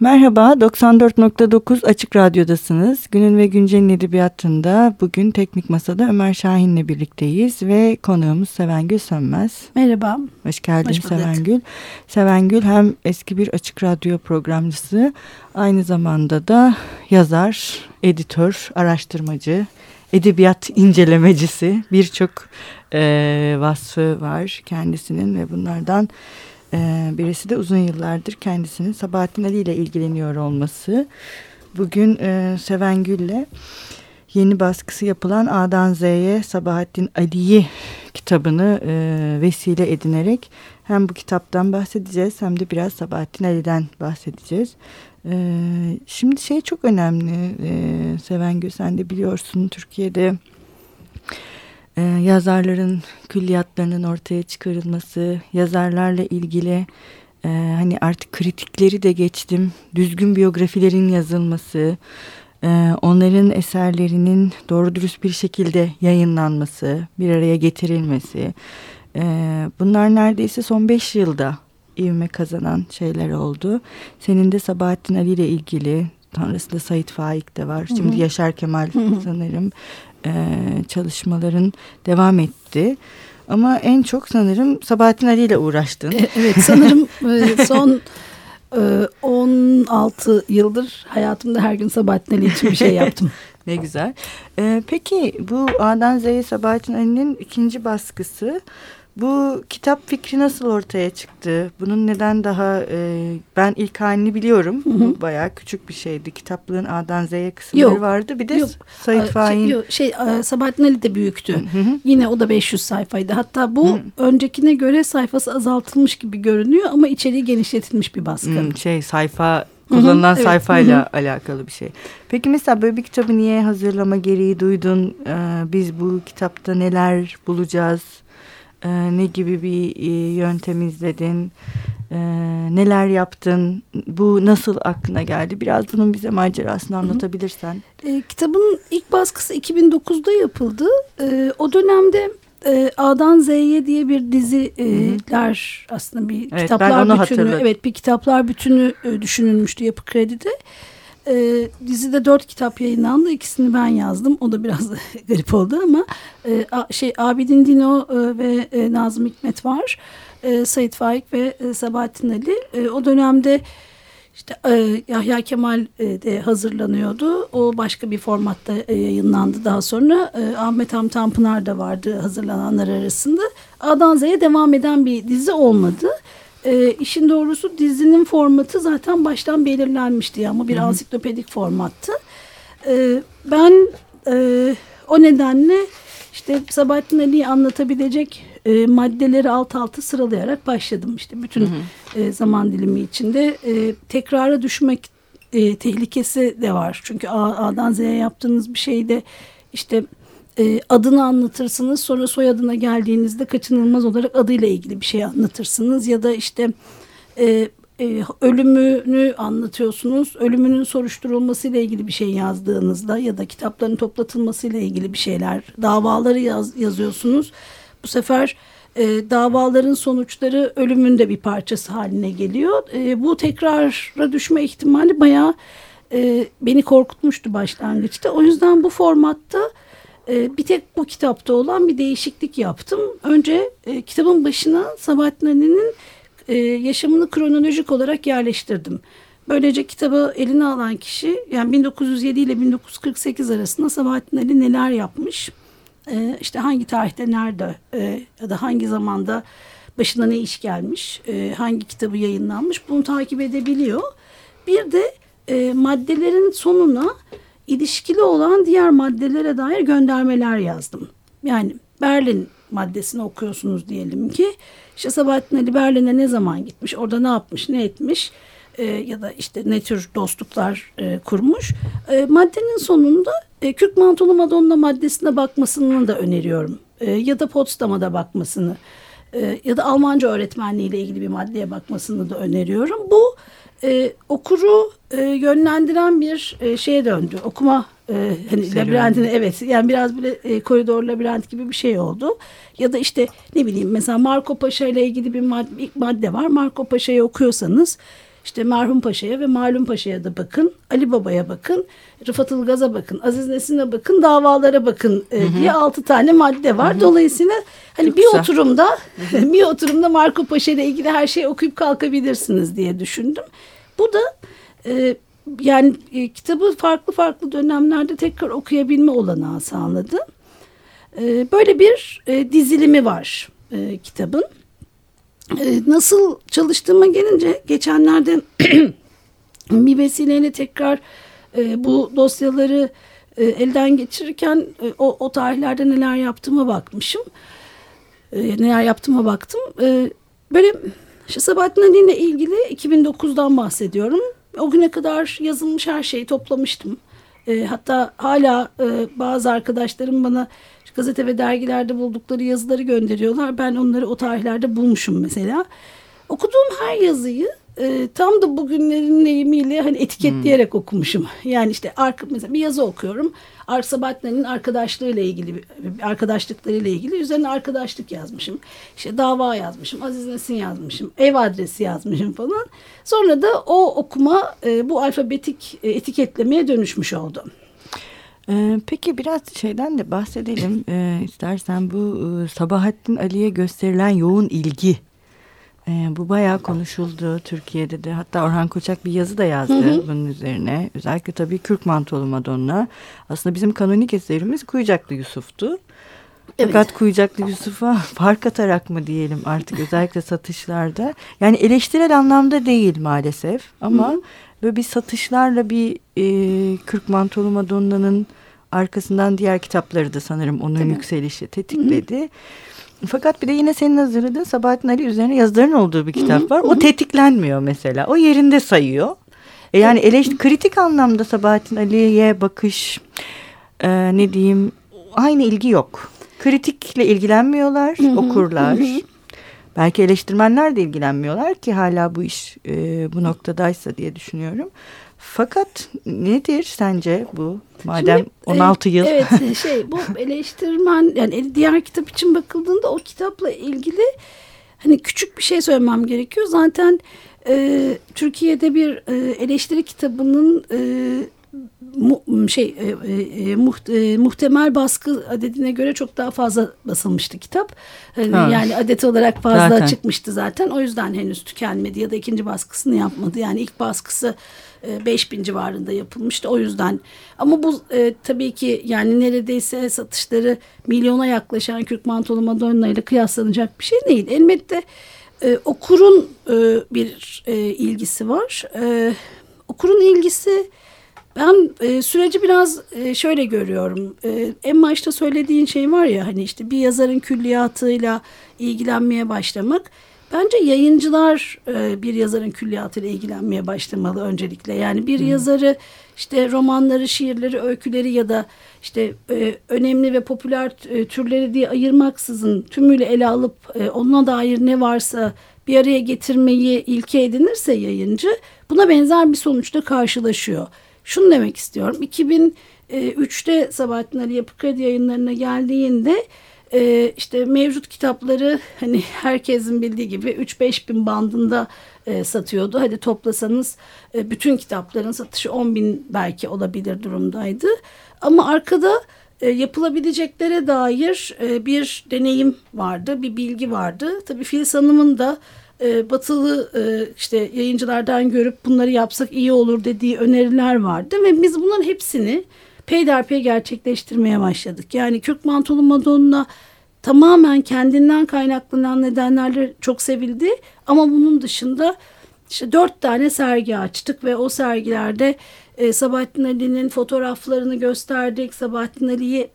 Merhaba, 94.9 Açık Radyo'dasınız. Günün ve Güncel'in edebiyatında bugün Teknik Masa'da Ömer Şahin'le birlikteyiz ve konuğumuz Sevengül Sönmez. Merhaba. Hoş geldin Hoş Sevengül. Sevengül hem eski bir Açık Radyo programcısı, aynı zamanda da yazar, editör, araştırmacı, edebiyat incelemecisi birçok e, vasfı var kendisinin ve bunlardan ee, birisi de uzun yıllardır kendisinin Sabahattin Ali ile ilgileniyor olması. Bugün e, Seven Gül'le yeni baskısı yapılan A'dan Z'ye Sabahattin Ali'yi kitabını e, vesile edinerek hem bu kitaptan bahsedeceğiz hem de biraz Sabahattin Ali'den bahsedeceğiz. E, şimdi şey çok önemli e, Seven Gül sen de biliyorsun Türkiye'de e, yazarların külliyatlarının ortaya çıkarılması, yazarlarla ilgili e, hani artık kritikleri de geçtim, düzgün biyografilerin yazılması, e, onların eserlerinin doğru dürüst bir şekilde yayınlanması, bir araya getirilmesi, e, bunlar neredeyse son beş yılda ivme kazanan şeyler oldu. Senin de Sabahattin Ali ile ilgili Sonrasında Sait Faik de var. Şimdi Yaşar Kemal sanırım e, çalışmaların devam etti. Ama en çok sanırım Sabahattin Ali ile uğraştın. E, evet sanırım e, son e, 16 yıldır hayatımda her gün Sabahattin Ali için bir şey yaptım. ne güzel. E, peki bu A'dan Z'ye Sabahattin Ali'nin ikinci baskısı bu kitap fikri nasıl ortaya çıktı? Bunun neden daha e, ben ilk halini biliyorum. Hı hı. Bayağı küçük bir şeydi. Kitaplığın A'dan Z'ye kısımları yok, vardı. Bir de yok. Sait Fahin. Şey, yok, şey Sabahattin Ali de büyüktü. Hı hı. Yine o da 500 sayfaydı. Hatta bu hı. öncekine göre sayfası azaltılmış gibi görünüyor ama içeriği genişletilmiş bir baskı. Hı, şey sayfa kullanılan hı, sayfayla evet. alakalı bir şey. Peki mesela böyle bir kitabı niye hazırlama gereği duydun? Ee, biz bu kitapta neler bulacağız? E, ne gibi bir e, yöntem izledin, e, neler yaptın, bu nasıl aklına geldi? Biraz bunun bize macerasını anlatabilirsen. E, kitabın ilk baskısı 2009'da yapıldı. E, o dönemde e, A'dan Z'ye diye bir diziler aslında bir evet, kitaplar bütünü, evet bir kitaplar bütünü e, düşünülmüştü Yapı Kredi'de. E, dizide dört kitap yayınlandı. İkisini ben yazdım. O da biraz garip oldu ama e, a, şey Abidin Dino e, ve e, Nazım Hikmet var. E, Sait Faik ve e, Sabahattin Ali. E, o dönemde işte e, Yahya Kemal e, de hazırlanıyordu. O başka bir formatta e, yayınlandı daha sonra. E, Ahmet Ham Tanpınar da vardı hazırlananlar arasında. A'dan Z'ye devam eden bir dizi olmadı. E, işin doğrusu dizinin formatı zaten baştan belirlenmişti ama bir Hı -hı. ansiklopedik formattı. E, ben e, o nedenle işte Sabahattin Ali'yi anlatabilecek e, maddeleri alt alta sıralayarak başladım. işte bütün hı hı. E, zaman dilimi içinde e, tekrara düşmek e, tehlikesi de var. Çünkü A, A'dan Z'ye yaptığınız bir şeyde işte e, adını anlatırsınız. Sonra soyadına geldiğinizde kaçınılmaz olarak adıyla ilgili bir şey anlatırsınız. Ya da işte e, e, ölümünü anlatıyorsunuz. Ölümünün soruşturulması ile ilgili bir şey yazdığınızda ya da kitapların toplatılması ile ilgili bir şeyler davaları yaz, yazıyorsunuz. Bu sefer e, davaların sonuçları ölümün de bir parçası haline geliyor. E, bu tekrara düşme ihtimali bayağı e, beni korkutmuştu başlangıçta. O yüzden bu formatta bir tek bu kitapta olan bir değişiklik yaptım. Önce e, kitabın başına Sabahattin Ali'nin e, yaşamını kronolojik olarak yerleştirdim. Böylece kitabı eline alan kişi yani 1907 ile 1948 arasında Sabahattin Ali neler yapmış, e, işte hangi tarihte nerede e, ya da hangi zamanda başına ne iş gelmiş, e, hangi kitabı yayınlanmış bunu takip edebiliyor. Bir de maddelerin sonuna ilişkili olan diğer maddelere dair göndermeler yazdım. Yani Berlin maddesini okuyorsunuz diyelim ki. İşte Sabahattin Ali Berlin'e ne zaman gitmiş, orada ne yapmış, ne etmiş e, ya da işte ne tür dostluklar e, kurmuş. E, maddenin sonunda e, Kürk Mantolu Madonna maddesine bakmasını da öneriyorum. E, ya da Potsdam'a da bakmasını e, ya da Almanca öğretmenliği ile ilgili bir maddeye bakmasını da öneriyorum. Bu e, okuru e, yönlendiren bir e, şeye döndü. Okuma e, hani labirentine evet yani biraz bile e, koridor labirent gibi bir şey oldu. Ya da işte ne bileyim mesela Marco Paşa ile ilgili bir madde, ilk madde var. Marco Paşa'yı okuyorsanız işte Merhum Paşa'ya ve Malum Paşa'ya da bakın. Ali Baba'ya bakın. Rıfat Ilgaz'a bakın. Aziz Nesin'e bakın. Davalara bakın e, diye altı tane madde var. Hı hı. Dolayısıyla hani Çok bir güzel. oturumda bir oturumda Marco Paşa ile ilgili her şeyi okuyup kalkabilirsiniz diye düşündüm. Bu da e, yani e, kitabı farklı farklı dönemlerde tekrar okuyabilme olanağı sağladı. E, böyle bir e, dizilimi var e, kitabın. E, nasıl çalıştığıma gelince geçenlerde bir vesileyle tekrar e, bu dosyaları e, elden geçirirken e, o, o tarihlerde neler yaptığıma bakmışım. Neler yaptığıma baktım. Böyle işte Sabahattin Ali ile ilgili 2009'dan bahsediyorum. O güne kadar yazılmış her şeyi toplamıştım. Hatta hala bazı arkadaşlarım bana gazete ve dergilerde buldukları yazıları gönderiyorlar. Ben onları o tarihlerde bulmuşum mesela. Okuduğum her yazıyı e, tam da bugünlerin deyimiyle hani etiketleyerek hmm. okumuşum. Yani işte arka, mesela bir yazı okuyorum. Arsabatne'nin arkadaşlığıyla ilgili arkadaşlıklarıyla ilgili üzerine arkadaşlık yazmışım. İşte dava yazmışım, Aziz Nesin yazmışım, ev adresi yazmışım falan. Sonra da o okuma e, bu alfabetik e, etiketlemeye dönüşmüş oldu. Ee, peki biraz şeyden de bahsedelim ee, istersen bu e, Sabahattin Ali'ye gösterilen yoğun ilgi e, bu bayağı konuşuldu Türkiye'de de. Hatta Orhan Koçak bir yazı da yazdı hı hı. bunun üzerine. Özellikle tabii Kürk Mantolu Madonna. Aslında bizim kanonik eserimiz Kuyucaklı Yusuf'tu. Evet. Fakat Kuyucaklı Yusuf'a fark atarak mı diyelim artık özellikle satışlarda. Yani eleştirel anlamda değil maalesef ama hı hı. böyle bir satışlarla bir e, Kürk Mantolu Madonna'nın arkasından diğer kitapları da sanırım onun Tabii. yükselişi tetikledi. Hı hı. Fakat bir de yine senin hazırladığın Sabahattin Ali üzerine yazıların olduğu bir kitap var. O tetiklenmiyor mesela. O yerinde sayıyor. E yani eleştiri, kritik anlamda Sabahattin Ali'ye bakış e, ne diyeyim aynı ilgi yok. Kritikle ilgilenmiyorlar okurlar. Belki eleştirmenler de ilgilenmiyorlar ki hala bu iş e, bu noktadaysa diye düşünüyorum. Fakat nedir sence bu? Madem Şimdi, 16 e, yıl. Evet şey bu eleştirmen yani diğer kitap için bakıldığında o kitapla ilgili hani küçük bir şey söylemem gerekiyor. Zaten e, Türkiye'de bir e, eleştiri kitabının e, mu, şey e, e, muht, e, muhtemel baskı adedine göre çok daha fazla basılmıştı kitap. Yani, yani adet olarak fazla zaten. çıkmıştı zaten. O yüzden henüz tükenmedi ya da ikinci baskısını yapmadı. Yani ilk baskısı 5000 e, civarında yapılmıştı. O yüzden ama bu e, tabii ki yani neredeyse satışları milyona yaklaşan Kürk Mantolu Madonna ile kıyaslanacak bir şey değil. Elbette e, okurun e, bir e, ilgisi var. E, okurun ilgisi ben e, süreci biraz e, şöyle görüyorum. E, en başta söylediğin şey var ya hani işte bir yazarın külliyatıyla ilgilenmeye başlamak Bence yayıncılar e, bir yazarın külliyatıyla ilgilenmeye başlamalı öncelikle. Yani bir hmm. yazarı işte romanları, şiirleri, öyküleri ya da işte e, önemli ve popüler e, türleri diye ayırmaksızın tümüyle ele alıp e, ona dair ne varsa bir araya getirmeyi ilke edinirse yayıncı buna benzer bir sonuçta karşılaşıyor. Şunu demek istiyorum. 2003'te Sabahattin Ali Yapı Kredi yayınlarına geldiğinde e, işte mevcut kitapları hani herkesin bildiği gibi 3-5 bin bandında e, satıyordu. Hadi toplasanız e, bütün kitapların satışı 10 bin belki olabilir durumdaydı. Ama arkada e, yapılabileceklere dair e, bir deneyim vardı, bir bilgi vardı. Tabii Filiz Hanım'ın da e, batılı e, işte yayıncılardan görüp bunları yapsak iyi olur dediği öneriler vardı ve biz bunların hepsini peyderpey gerçekleştirmeye başladık. Yani Kürk Mantolu Madonna tamamen kendinden kaynaklanan nedenlerle çok sevildi. Ama bunun dışında işte dört tane sergi açtık ve o sergilerde e, Sabahattin Ali'nin fotoğraflarını gösterdik. Sabahattin Ali'yi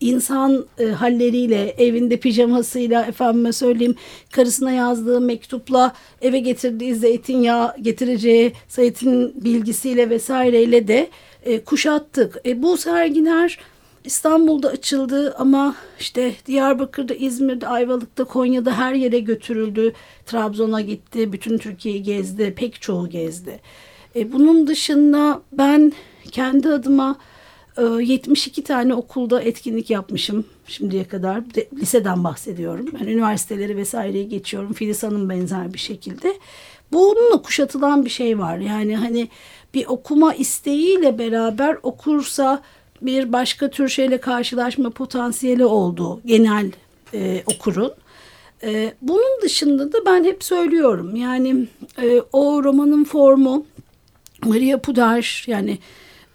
insan e, halleriyle, evinde pijamasıyla, efendime söyleyeyim karısına yazdığı mektupla eve getirdiği zeytinyağı getireceği zeytin bilgisiyle vesaireyle de e, kuşattık. E, bu sergiler İstanbul'da açıldı ama işte Diyarbakır'da, İzmir'de, Ayvalık'ta, Konya'da her yere götürüldü. Trabzon'a gitti, bütün Türkiye'yi gezdi, pek çoğu gezdi. E, bunun dışında ben kendi adıma 72 tane okulda etkinlik yapmışım şimdiye kadar. De, liseden bahsediyorum. Yani üniversiteleri vesaireyi geçiyorum. Filiz Hanım benzer bir şekilde. bununla kuşatılan bir şey var. Yani hani bir okuma isteğiyle beraber okursa bir başka tür şeyle karşılaşma potansiyeli olduğu genel e, okurun. E, bunun dışında da ben hep söylüyorum yani e, o romanın formu Maria Puder yani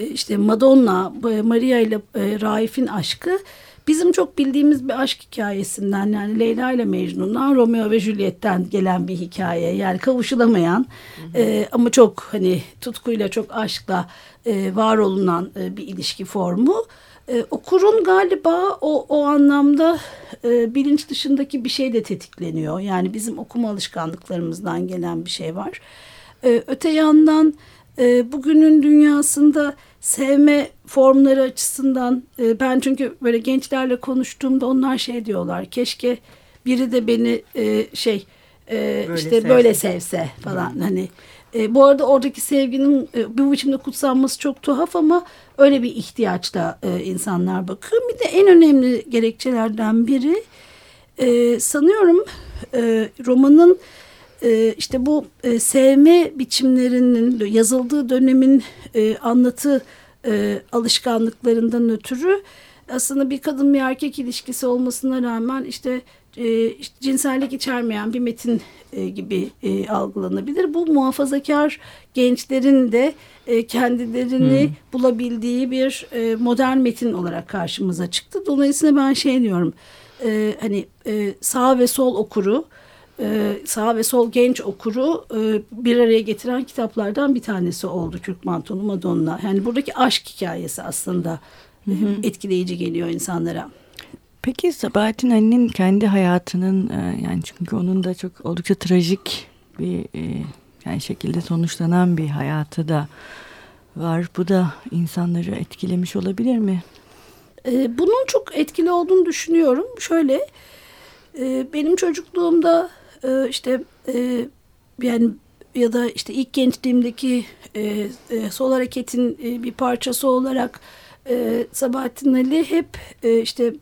işte Madonna e, Maria ile e, Raif'in aşkı bizim çok bildiğimiz bir aşk hikayesinden yani Leyla ile Mecnun'dan Romeo ve Juliet'ten gelen bir hikaye yani kavuşulamayan hı hı. E, ama çok hani tutkuyla çok aşkla e, var olunan e, bir ilişki formu. E, okurun galiba o, o anlamda e, bilinç dışındaki bir şey de tetikleniyor. Yani bizim okuma alışkanlıklarımızdan gelen bir şey var. E, öte yandan e, bugünün dünyasında sevme formları açısından e, ben çünkü böyle gençlerle konuştuğumda onlar şey diyorlar. Keşke biri de beni e, şey e, böyle işte sevse. böyle sevse falan hmm. hani. E, bu arada oradaki sevginin e, bu biçimde kutsanması çok tuhaf ama öyle bir ihtiyaçla e, insanlar bakıyor. Bir de en önemli gerekçelerden biri e, sanıyorum e, romanın e, işte bu e, sevme biçimlerinin yazıldığı dönemin e, anlatı e, alışkanlıklarından ötürü aslında bir kadın bir erkek ilişkisi olmasına rağmen işte, e, cinsellik içermeyen bir metin e, gibi e, algılanabilir. Bu muhafazakar gençlerin de e, kendilerini hmm. bulabildiği bir e, modern metin olarak karşımıza çıktı. Dolayısıyla ben şey diyorum e, hani e, sağ ve sol okuru e, sağ ve sol genç okuru e, bir araya getiren kitaplardan bir tanesi oldu Kürk Mantolu Madonna. Yani buradaki aşk hikayesi aslında hı hı. etkileyici geliyor insanlara. Peki Sabahattin Ali'nin kendi hayatının e, yani çünkü onun da çok oldukça trajik bir yani şekilde sonuçlanan bir hayatı da var. Bu da insanları etkilemiş olabilir mi? Bunun çok etkili olduğunu düşünüyorum. Şöyle benim çocukluğumda e, işte yani ya da işte ilk gençliğimdeki e, e, sol hareketin e, bir parçası olarak e, Sabahattin Ali hep işte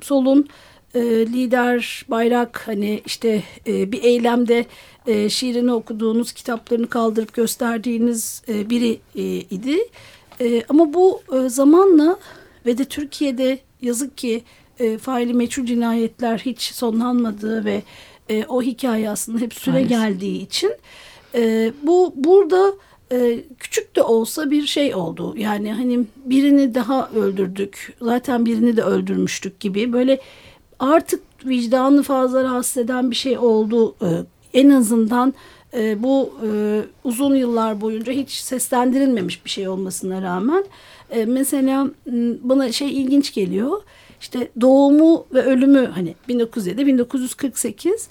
solun lider bayrak hani işte bir eylemde şiirini okuduğunuz kitaplarını kaldırıp gösterdiğiniz biri idi. Ama bu zamanla ve de Türkiye'de yazık ki e, faili meçhul cinayetler hiç sonlanmadığı ve e, o hikaye aslında hep süre Maalesef. geldiği için e, bu burada e, küçük de olsa bir şey oldu. Yani hani birini daha öldürdük zaten birini de öldürmüştük gibi böyle artık vicdanı fazla rahatsız eden bir şey oldu. E, en azından e, bu e, uzun yıllar boyunca hiç seslendirilmemiş bir şey olmasına rağmen e, mesela bana şey ilginç geliyor işte doğumu ve ölümü hani 1907 1948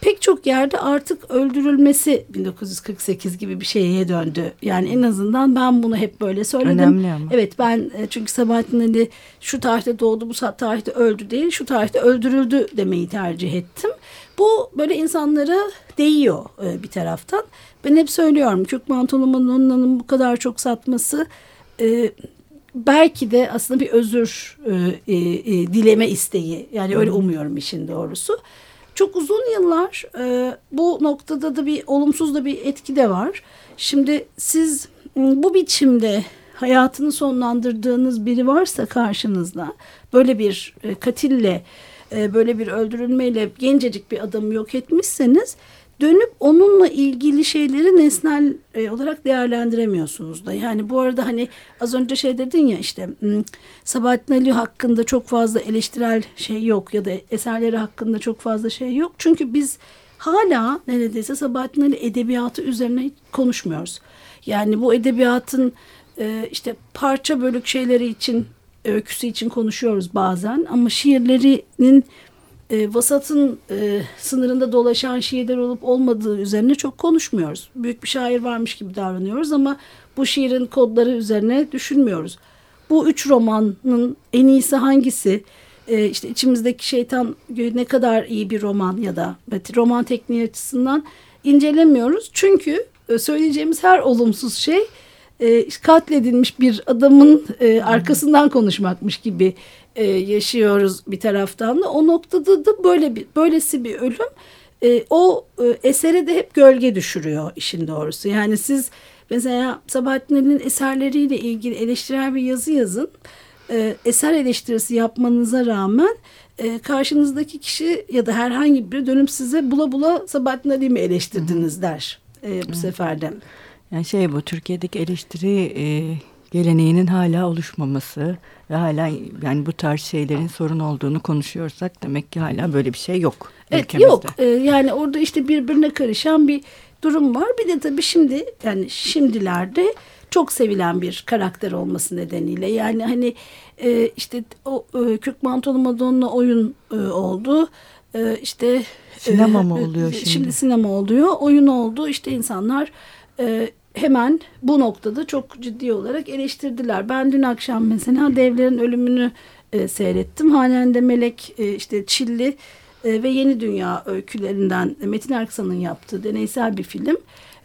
pek çok yerde artık öldürülmesi 1948 gibi bir şeye döndü. Yani en azından ben bunu hep böyle söyledim. Önemli ama. Evet ben e, çünkü Sabahattin Ali şu tarihte doğdu bu tarihte öldü değil şu tarihte öldürüldü demeyi tercih ettim. Bu böyle insanlara değiyor e, bir taraftan. Ben hep söylüyorum Kürk Mantolu Madonna'nın bu kadar çok satması e, belki de aslında bir özür e, e, e, dileme isteği. Yani öyle umuyorum işin doğrusu. Çok uzun yıllar e, bu noktada da bir olumsuz da bir etki de var. Şimdi siz bu biçimde hayatını sonlandırdığınız biri varsa karşınızda böyle bir e, katille e, böyle bir öldürülmeyle gencecik bir adamı yok etmişseniz dönüp onunla ilgili şeyleri nesnel e, olarak değerlendiremiyorsunuz da. Yani bu arada hani az önce şey dedin ya işte Sabahattin Ali hakkında çok fazla eleştirel şey yok ya da eserleri hakkında çok fazla şey yok. Çünkü biz hala neredeyse Sabahattin Ali edebiyatı üzerine konuşmuyoruz. Yani bu edebiyatın e, işte parça bölük şeyleri için öyküsü için konuşuyoruz bazen ama şiirlerinin e, vasatın e, sınırında dolaşan şiirler olup olmadığı üzerine çok konuşmuyoruz. Büyük bir şair varmış gibi davranıyoruz ama bu şiirin kodları üzerine düşünmüyoruz. Bu üç romanın en iyisi hangisi? E, işte içimizdeki şeytan ne kadar iyi bir roman ya da roman tekniği açısından incelemiyoruz. Çünkü e, söyleyeceğimiz her olumsuz şey e, katledilmiş bir adamın e, arkasından konuşmakmış gibi e, yaşıyoruz bir taraftan da. O noktada da böyle bir böylesi bir ölüm e, o e, esere de hep gölge düşürüyor işin doğrusu. Yani siz mesela Sabahattin Ali'nin eserleriyle ilgili eleştirel bir yazı yazın. E, eser eleştirisi yapmanıza rağmen e, karşınızdaki kişi ya da herhangi biri dönüp size bula bula Sabahattin Ali'yi mi eleştirdiniz der e, bu sefer de. Yani şey bu Türkiye'deki eleştiri e, geleneğinin hala oluşmaması ve hala yani bu tarz şeylerin sorun olduğunu konuşuyorsak demek ki hala böyle bir şey yok. Evet ülkemizde. yok ee, yani orada işte birbirine karışan bir durum var. Bir de tabii şimdi yani şimdilerde çok sevilen bir karakter olması nedeniyle yani hani e, işte o e, Kürk Mantolu Madonna oyun e, oldu. E, işte sinema mı oluyor şimdi? Şimdi sinema oluyor. Oyun oldu. İşte insanlar e, hemen bu noktada çok ciddi olarak eleştirdiler. Ben dün akşam mesela devlerin ölümünü e, seyrettim. Halen de Melek e, işte Çilli e, ve Yeni Dünya öykülerinden Metin Erksan'ın yaptığı deneysel bir film.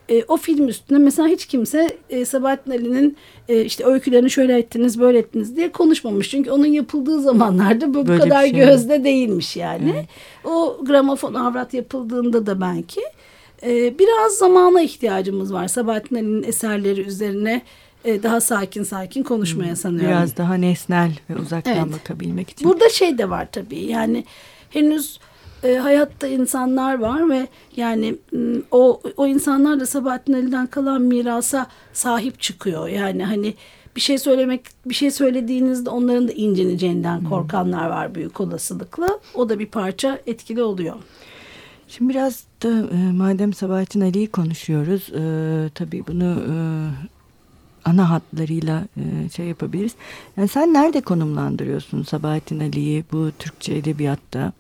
E, o film üstüne mesela hiç kimse e, Sabahattin Ali'nin e, işte öykülerini şöyle ettiniz böyle ettiniz diye konuşmamış. Çünkü onun yapıldığı zamanlarda bu, bu kadar şey gözde mi? değilmiş yani. Evet. O gramofon avrat yapıldığında da belki e, biraz zamana ihtiyacımız var. Sabahattin Ali'nin eserleri üzerine e, daha sakin sakin konuşmaya hmm, sanıyorum. Biraz daha nesnel ve uzaktan evet. bakabilmek için. Burada şey de var tabii yani henüz e, hayatta insanlar var ve yani o o insanlar da Sabahattin Ali'den kalan mirasa sahip çıkıyor. Yani hani bir şey söylemek bir şey söylediğinizde onların da incineceğinden korkanlar var büyük olasılıkla. O da bir parça etkili oluyor. Şimdi biraz da e, madem Sabahattin Ali'yi konuşuyoruz e, tabii bunu e, ana hatlarıyla e, şey yapabiliriz. Yani sen nerede konumlandırıyorsun Sabahattin Ali'yi bu Türkçe edebiyatta?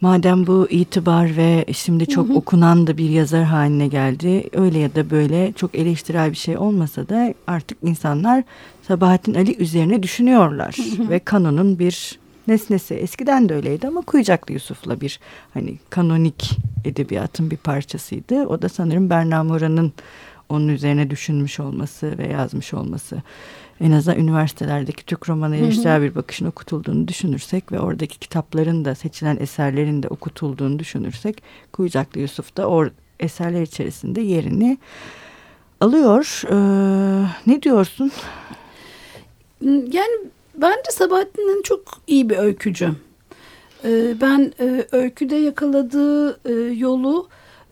Madem bu itibar ve şimdi çok hı hı. okunan da bir yazar haline geldi. Öyle ya da böyle çok eleştirel bir şey olmasa da artık insanlar Sabahattin Ali üzerine düşünüyorlar. Hı hı. Ve kanonun bir nesnesi. Eskiden de öyleydi ama Kuyucaklı Yusuf'la bir hani kanonik edebiyatın bir parçasıydı. O da sanırım Berna Mora'nın onun üzerine düşünmüş olması ve yazmış olması. En azından üniversitelerdeki Türk romanı eleştirel bir bakışın okutulduğunu düşünürsek ve oradaki kitapların da seçilen eserlerin de okutulduğunu düşünürsek Kuyucaklı Yusuf da o eserler içerisinde yerini alıyor. Ee, ne diyorsun? Yani Bence Sabahattin'in çok iyi bir öykücü. Ee, ben e, öyküde yakaladığı e, yolu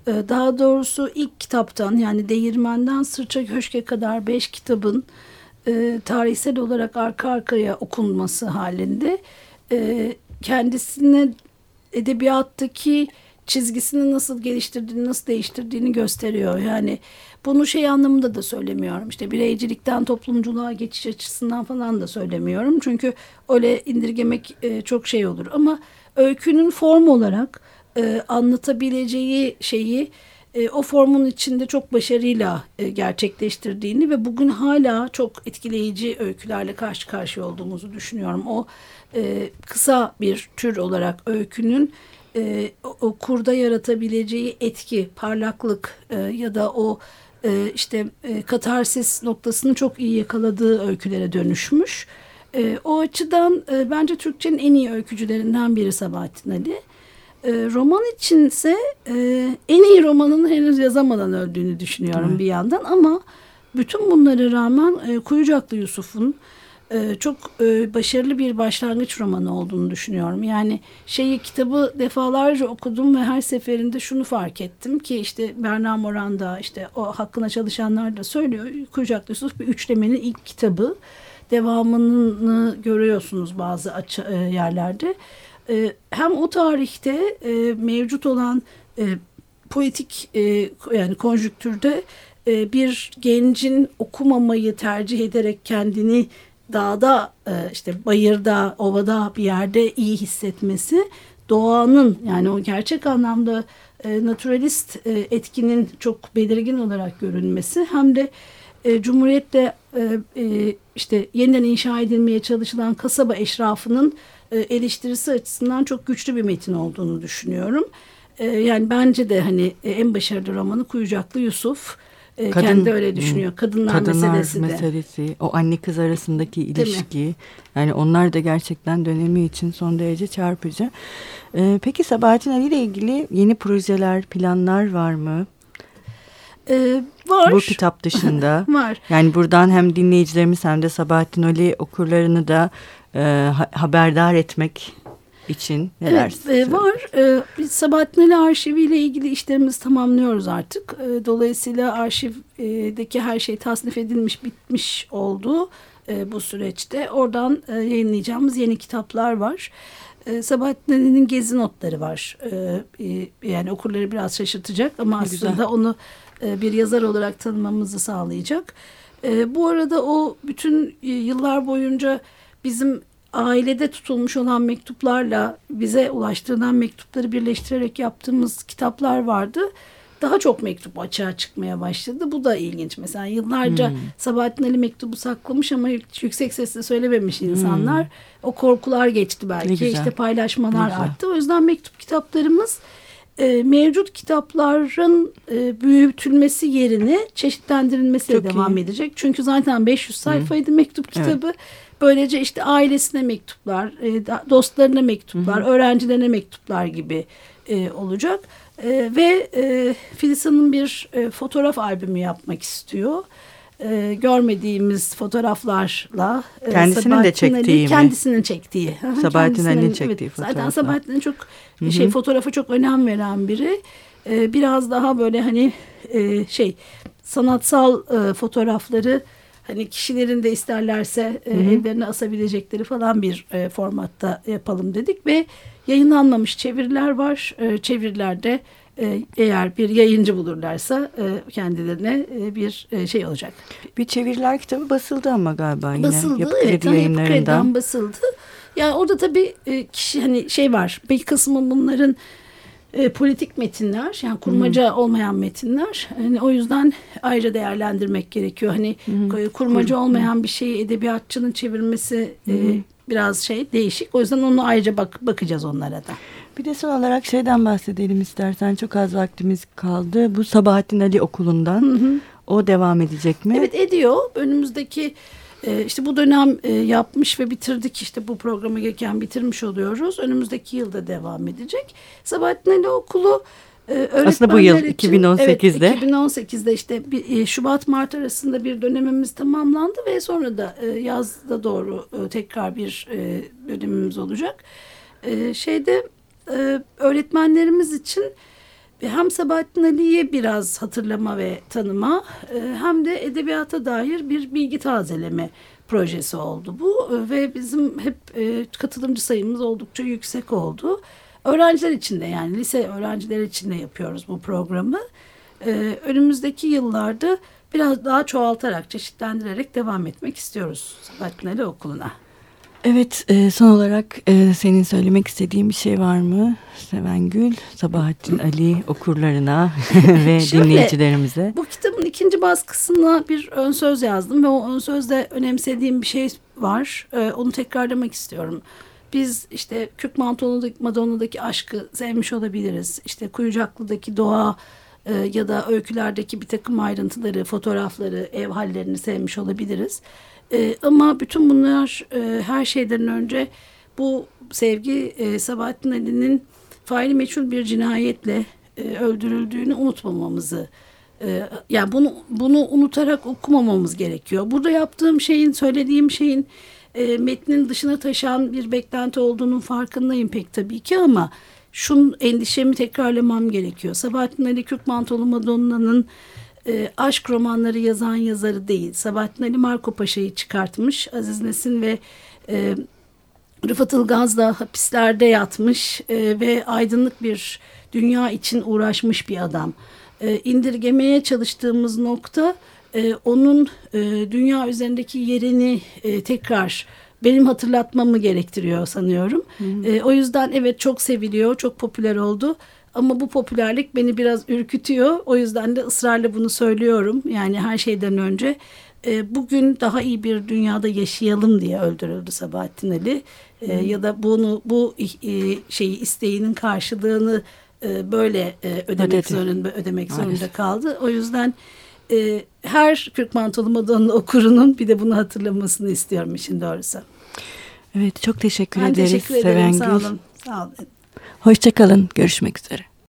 e, daha doğrusu ilk kitaptan yani Değirmen'den Sırça Köşk'e kadar beş kitabın tarihsel olarak arka arkaya okunması halinde kendisine edebiyattaki çizgisini nasıl geliştirdiğini, nasıl değiştirdiğini gösteriyor. Yani bunu şey anlamında da söylemiyorum. İşte bireycilikten toplumculuğa geçiş açısından falan da söylemiyorum. Çünkü öyle indirgemek e, çok şey olur. Ama öykünün form olarak e, anlatabileceği şeyi e, o formun içinde çok başarıyla e, gerçekleştirdiğini ve bugün hala çok etkileyici öykülerle karşı karşıya olduğumuzu düşünüyorum. O e, kısa bir tür olarak öykünün e, o kurda yaratabileceği etki, parlaklık e, ya da o e, işte e, katarsis noktasını çok iyi yakaladığı öykülere dönüşmüş. E, o açıdan e, bence Türkçenin en iyi öykücülerinden biri Sabahattin Ali. E, roman içinse e, en iyi romanını henüz yazamadan öldüğünü düşünüyorum Hı. bir yandan ama bütün bunlara rağmen e, Kuyucaklı Yusuf'un e, çok e, başarılı bir başlangıç romanı olduğunu düşünüyorum. Yani şeyi kitabı defalarca okudum ve her seferinde şunu fark ettim ki işte Berna Moran da işte o hakkına çalışanlar da söylüyor. Kucaklı bir üçlemenin ilk kitabı. Devamını görüyorsunuz bazı e, yerlerde. hem o tarihte mevcut olan poetik yani konjüktürde bir gencin okumamayı tercih ederek kendini dağda e, işte bayırda, ovada bir yerde iyi hissetmesi doğanın yani o gerçek anlamda e, naturalist e, etkinin çok belirgin olarak görünmesi hem de Cumhuriyet'te işte yeniden inşa edilmeye çalışılan kasaba eşrafının eleştirisi açısından çok güçlü bir metin olduğunu düşünüyorum. Yani bence de hani en başarılı romanı Kuyucaklı Yusuf e, Kadın, kendi öyle düşünüyor. Kadınlar, kadınlar meselesi, meselesi o anne kız arasındaki ilişki. Yani onlar da gerçekten dönemi için son derece çarpıcı. Ee, peki Sabahattin Ali ile ilgili yeni projeler, planlar var mı? Ee, var. Bu kitap dışında. var. Yani buradan hem dinleyicilerimiz hem de Sabahattin Ali okurlarını da e, haberdar etmek için neler evet, e, var. E, biz Sabahattin Ali Arşivi ile ilgili işlerimizi tamamlıyoruz artık. E, dolayısıyla arşivdeki her şey tasnif edilmiş, bitmiş oldu e, bu süreçte. Oradan e, yayınlayacağımız yeni kitaplar var. E, Sabahattin Ali'nin gezi notları var. E, e, yani okurları biraz şaşırtacak ama aslında Güzel. onu e, bir yazar olarak tanımamızı sağlayacak. E, bu arada o bütün yıllar boyunca bizim ailede tutulmuş olan mektuplarla bize ulaştırılan mektupları birleştirerek yaptığımız kitaplar vardı. Daha çok mektup açığa çıkmaya başladı. Bu da ilginç. Mesela yıllarca hmm. Sabahattin Ali mektubu saklamış ama yüksek sesle söylememiş insanlar. Hmm. O korkular geçti belki. İşte paylaşmalar arttı. O yüzden mektup kitaplarımız e, mevcut kitapların e, büyütülmesi yerine çeşitlendirilmesiyle devam iyi. edecek. Çünkü zaten 500 sayfaydı hmm. mektup kitabı. Evet. Böylece işte ailesine mektuplar, e, dostlarına mektuplar, hı hı. öğrencilerine mektuplar gibi e, olacak. E, ve e, Filiz Hanım bir e, fotoğraf albümü yapmak istiyor. E, görmediğimiz fotoğraflarla e, kendisinin de çektiği Ali, mi? Kendisinin çektiği. Sabahattin Ali'nin çektiği evet, fotoğraflar. Zaten Sabahattin çok Hı -hı. şey fotoğrafa çok önem veren biri. E, biraz daha böyle hani e, şey sanatsal e, fotoğrafları hani kişilerin de isterlerse e, evlerine asabilecekleri falan bir e, formatta yapalım dedik ve yayınlanmamış çeviriler var. E, çevirilerde e, eğer bir yayıncı bulurlarsa e, kendilerine e, bir şey olacak. Bir çeviriler kitabı basıldı ama galiba yine. Basıldı Yapı evet. Yayınlarından. Yapı Kredi'den basıldı. Yani orada tabii kişi hani şey var. Bir kısmı bunların e, politik metinler yani kurmaca hmm. olmayan metinler. Yani o yüzden ayrıca değerlendirmek gerekiyor. Hani hmm. kurmaca olmayan bir şeyi edebiyatçının çevirmesi hmm. e, biraz şey değişik. O yüzden onu ayrıca bak bakacağız onlara da. Bir de son olarak şeyden bahsedelim istersen. Çok az vaktimiz kaldı. Bu Sabahattin Ali Okulu'ndan. Hı hı. O devam edecek mi? Evet ediyor. Önümüzdeki e, işte bu dönem e, yapmış ve bitirdik işte bu programı gelirken bitirmiş oluyoruz. Önümüzdeki yılda devam edecek. Sabahattin Ali Okulu e, Aslında bu yıl için, 2018'de. Evet 2018'de işte bir, e, Şubat Mart arasında bir dönemimiz tamamlandı ve sonra da e, yazda doğru tekrar bir dönemimiz olacak. Şeyde öğretmenlerimiz için hem Sabahattin Ali'ye biraz hatırlama ve tanıma e, hem de edebiyata dair bir bilgi tazeleme projesi oldu bu e, ve bizim hep e, katılımcı sayımız oldukça yüksek oldu. Öğrenciler için de yani lise öğrencileri için de yapıyoruz bu programı. Önümüzdeki yıllarda biraz daha çoğaltarak, çeşitlendirerek devam etmek istiyoruz Sabahattin Ali Okulu'na. Evet e, son olarak e, senin söylemek istediğin bir şey var mı Seven Gül, Sabahattin Ali okurlarına ve Şöyle, dinleyicilerimize? Bu kitabın ikinci baskısına bir ön söz yazdım ve o ön sözde önemsediğim bir şey var. E, onu tekrarlamak istiyorum. Biz işte Kürk Mantolu'daki Madonna'daki aşkı sevmiş olabiliriz. İşte Kuyucaklı'daki doğa ya da öykülerdeki bir takım ayrıntıları, fotoğrafları, ev hallerini sevmiş olabiliriz. E, ama bütün bunlar e, her şeyden önce bu sevgi e, Sabahattin Ali'nin faili meçhul bir cinayetle e, öldürüldüğünü unutmamamızı e, yani bunu bunu unutarak okumamamız gerekiyor. Burada yaptığım şeyin söylediğim şeyin e, metnin dışına taşan bir beklenti olduğunun farkındayım pek tabii ki ama şun endişemi tekrarlamam gerekiyor. Sabahattin Ali Kürk Mantolu Madonna'nın e, aşk romanları yazan yazarı değil. Sabahattin Ali Marco Paşa'yı çıkartmış. Aziz Nesin ve e, Rıfat Ilgaz da hapislerde yatmış e, ve aydınlık bir dünya için uğraşmış bir adam. E, indirgemeye çalıştığımız nokta e, onun e, dünya üzerindeki yerini e, tekrar benim hatırlatmamı gerektiriyor sanıyorum. Hı hı. E, o yüzden evet çok seviliyor, çok popüler oldu. Ama bu popülerlik beni biraz ürkütüyor. O yüzden de ısrarla bunu söylüyorum. Yani her şeyden önce e, bugün daha iyi bir dünyada yaşayalım diye öldürüldü Sabahattin Ali. E, ya da bunu bu e, şeyi isteğinin karşılığını e, böyle e, ödemek Ödedi. zorunda ödemek Maalesef. zorunda kaldı. O yüzden e, her Kürk Mantolu Madonna okurunun bir de bunu hatırlamasını istiyorum işin doğrusu. Evet çok teşekkür ben ederiz. Ben teşekkür ederim. Sevengül. Sağ olun. Sağ olun. Hoşçakalın. Görüşmek üzere.